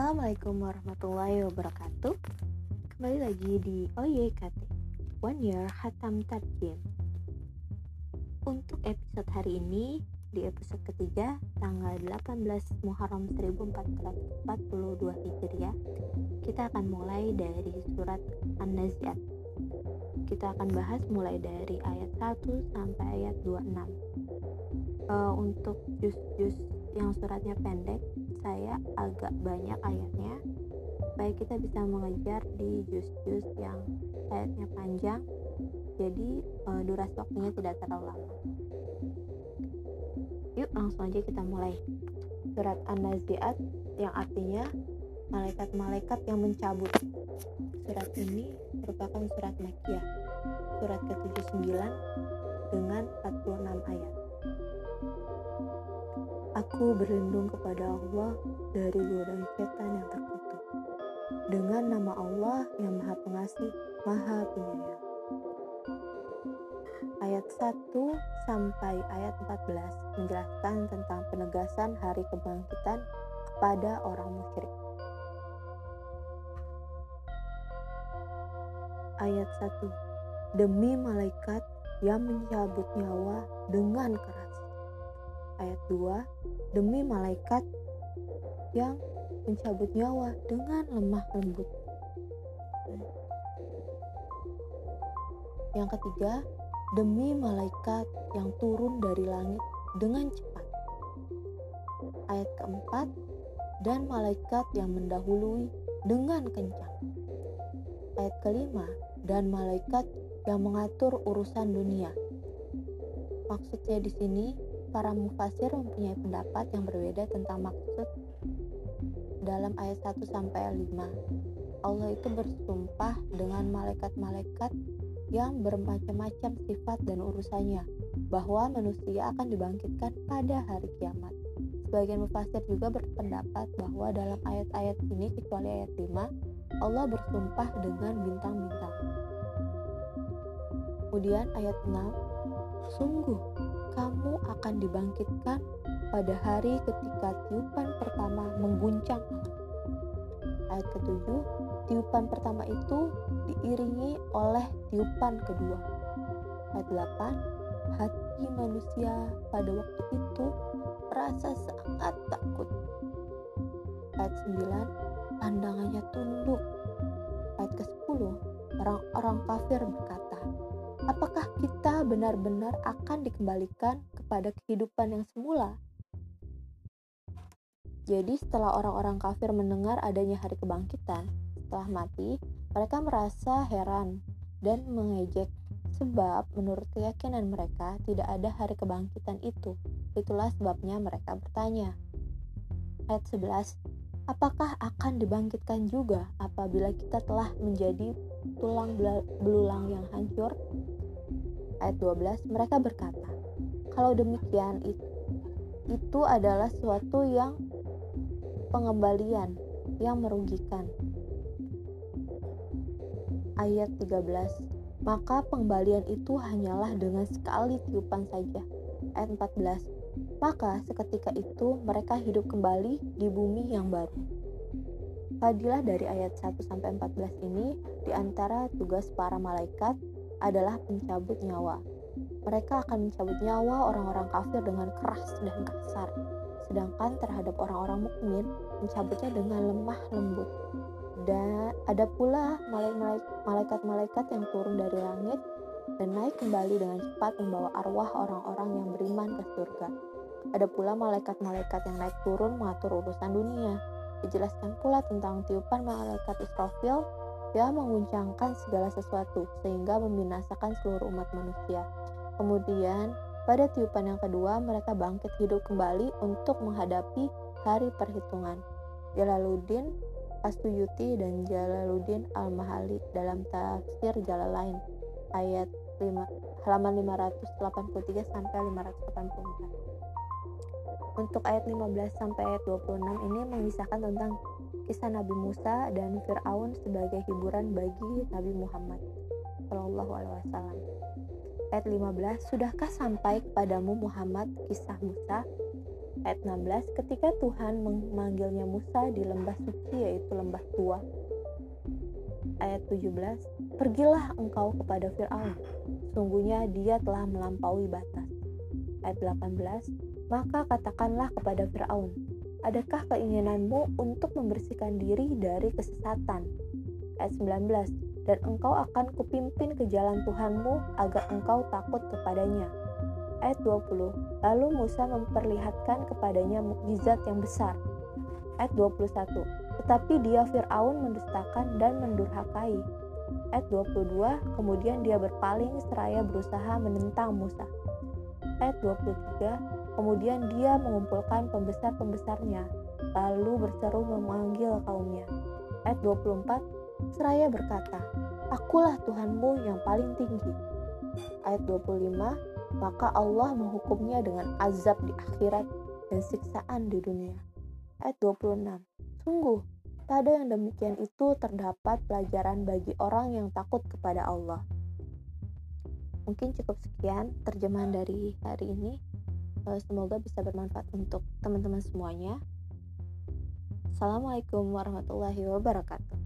Assalamualaikum warahmatullahi wabarakatuh. Kembali lagi di OYKT One Year Hatam Tarjim. Untuk episode hari ini Di episode ketiga Tanggal 18 Muharram 1442 Hijriah Kita akan mulai dari surat An-Nazi'at. Kita akan bahas mulai dari ayat 1 sampai ayat 26 uh, Untuk jus-jus yang suratnya pendek saya agak banyak ayatnya. Supaya kita bisa mengejar di jus-jus yang ayatnya panjang jadi uh, durasi waktunya tidak terlalu lama. Yuk langsung aja kita mulai. Surat An-Nazi'at yang artinya malaikat-malaikat yang mencabut. Surat ini merupakan surat Makkiyah surat ke-79 dengan 46 ayat Aku berlindung kepada Allah dari godaan setan yang terkutuk. Dengan nama Allah yang Maha Pengasih, Maha Penyayang. Ayat 1 sampai ayat 14 menjelaskan tentang penegasan hari kebangkitan kepada orang musyrik. Ayat 1 Demi malaikat yang mencabut nyawa dengan keras ayat 2 demi malaikat yang mencabut nyawa dengan lemah lembut. Yang ketiga, demi malaikat yang turun dari langit dengan cepat. Ayat keempat, dan malaikat yang mendahului dengan kencang. Ayat kelima, dan malaikat yang mengatur urusan dunia. Maksudnya di sini para mufasir mempunyai pendapat yang berbeda tentang maksud dalam ayat 1 sampai 5. Allah itu bersumpah dengan malaikat-malaikat yang bermacam-macam sifat dan urusannya bahwa manusia akan dibangkitkan pada hari kiamat. Sebagian mufasir juga berpendapat bahwa dalam ayat-ayat ini kecuali ayat 5 Allah bersumpah dengan bintang-bintang. Kemudian ayat 6 Sungguh kamu akan dibangkitkan pada hari ketika tiupan pertama mengguncang Ayat ketujuh, tiupan pertama itu diiringi oleh tiupan kedua. Ayat delapan, hati manusia pada waktu itu merasa sangat takut. Ayat sembilan, pandangannya tunduk. Ayat ke-10, orang-orang kafir berkata, apakah kita benar-benar akan dikembalikan kepada kehidupan yang semula? Jadi, setelah orang-orang kafir mendengar adanya hari kebangkitan setelah mati, mereka merasa heran dan mengejek sebab menurut keyakinan mereka tidak ada hari kebangkitan itu. Itulah sebabnya mereka bertanya. Ayat 11 Apakah akan dibangkitkan juga apabila kita telah menjadi tulang belulang yang hancur ayat 12 mereka berkata, kalau demikian itu, adalah sesuatu yang pengembalian yang merugikan. Ayat 13 Maka pengembalian itu hanyalah dengan sekali tiupan saja. Ayat 14 Maka seketika itu mereka hidup kembali di bumi yang baru. Fadilah dari ayat 1 sampai 14 ini di antara tugas para malaikat adalah pencabut nyawa. Mereka akan mencabut nyawa orang-orang kafir dengan keras dan kasar, sedangkan terhadap orang-orang mukmin mencabutnya dengan lemah lembut. Dan ada pula malaikat-malaikat yang turun dari langit dan naik kembali dengan cepat membawa arwah orang-orang yang beriman ke surga. Ada pula malaikat-malaikat yang naik turun mengatur urusan dunia. Dijelaskan pula tentang tiupan malaikat Israfil yang menguncangkan segala sesuatu sehingga membinasakan seluruh umat manusia. Kemudian, pada tiupan yang kedua, mereka bangkit hidup kembali untuk menghadapi hari perhitungan. Jalaluddin Astuyuti dan Jalaluddin Al-Mahali dalam tafsir Jalalain ayat 5, halaman 583 sampai 584. Untuk ayat 15 sampai ayat 26 ini mengisahkan tentang kisah Nabi Musa dan Fir'aun sebagai hiburan bagi Nabi Muhammad Shallallahu Alaihi Wasallam. Ayat 15, Sudahkah sampai kepadamu Muhammad kisah Musa Ayat 16, ketika Tuhan memanggilnya Musa di lembah suci yaitu lembah tua. Ayat 17, pergilah engkau kepada Fir'aun, sungguhnya dia telah melampaui batas. Ayat 18, maka katakanlah kepada Fir'aun, adakah keinginanmu untuk membersihkan diri dari kesesatan? Ayat 19, dan engkau akan kupimpin ke jalan Tuhanmu agar engkau takut kepadanya ayat 20. Lalu Musa memperlihatkan kepadanya mukjizat yang besar. Ayat 21. Tetapi dia Fir'aun mendustakan dan mendurhakai. Ayat 22. Kemudian dia berpaling seraya berusaha menentang Musa. Ayat 23. Kemudian dia mengumpulkan pembesar-pembesarnya, lalu berseru memanggil kaumnya. Ayat 24. Seraya berkata, Akulah Tuhanmu yang paling tinggi. Ayat 25 maka Allah menghukumnya dengan azab di akhirat dan siksaan di dunia. Ayat 26. Sungguh, pada yang demikian itu terdapat pelajaran bagi orang yang takut kepada Allah. Mungkin cukup sekian terjemahan dari hari ini. Eh, semoga bisa bermanfaat untuk teman-teman semuanya. Assalamualaikum warahmatullahi wabarakatuh.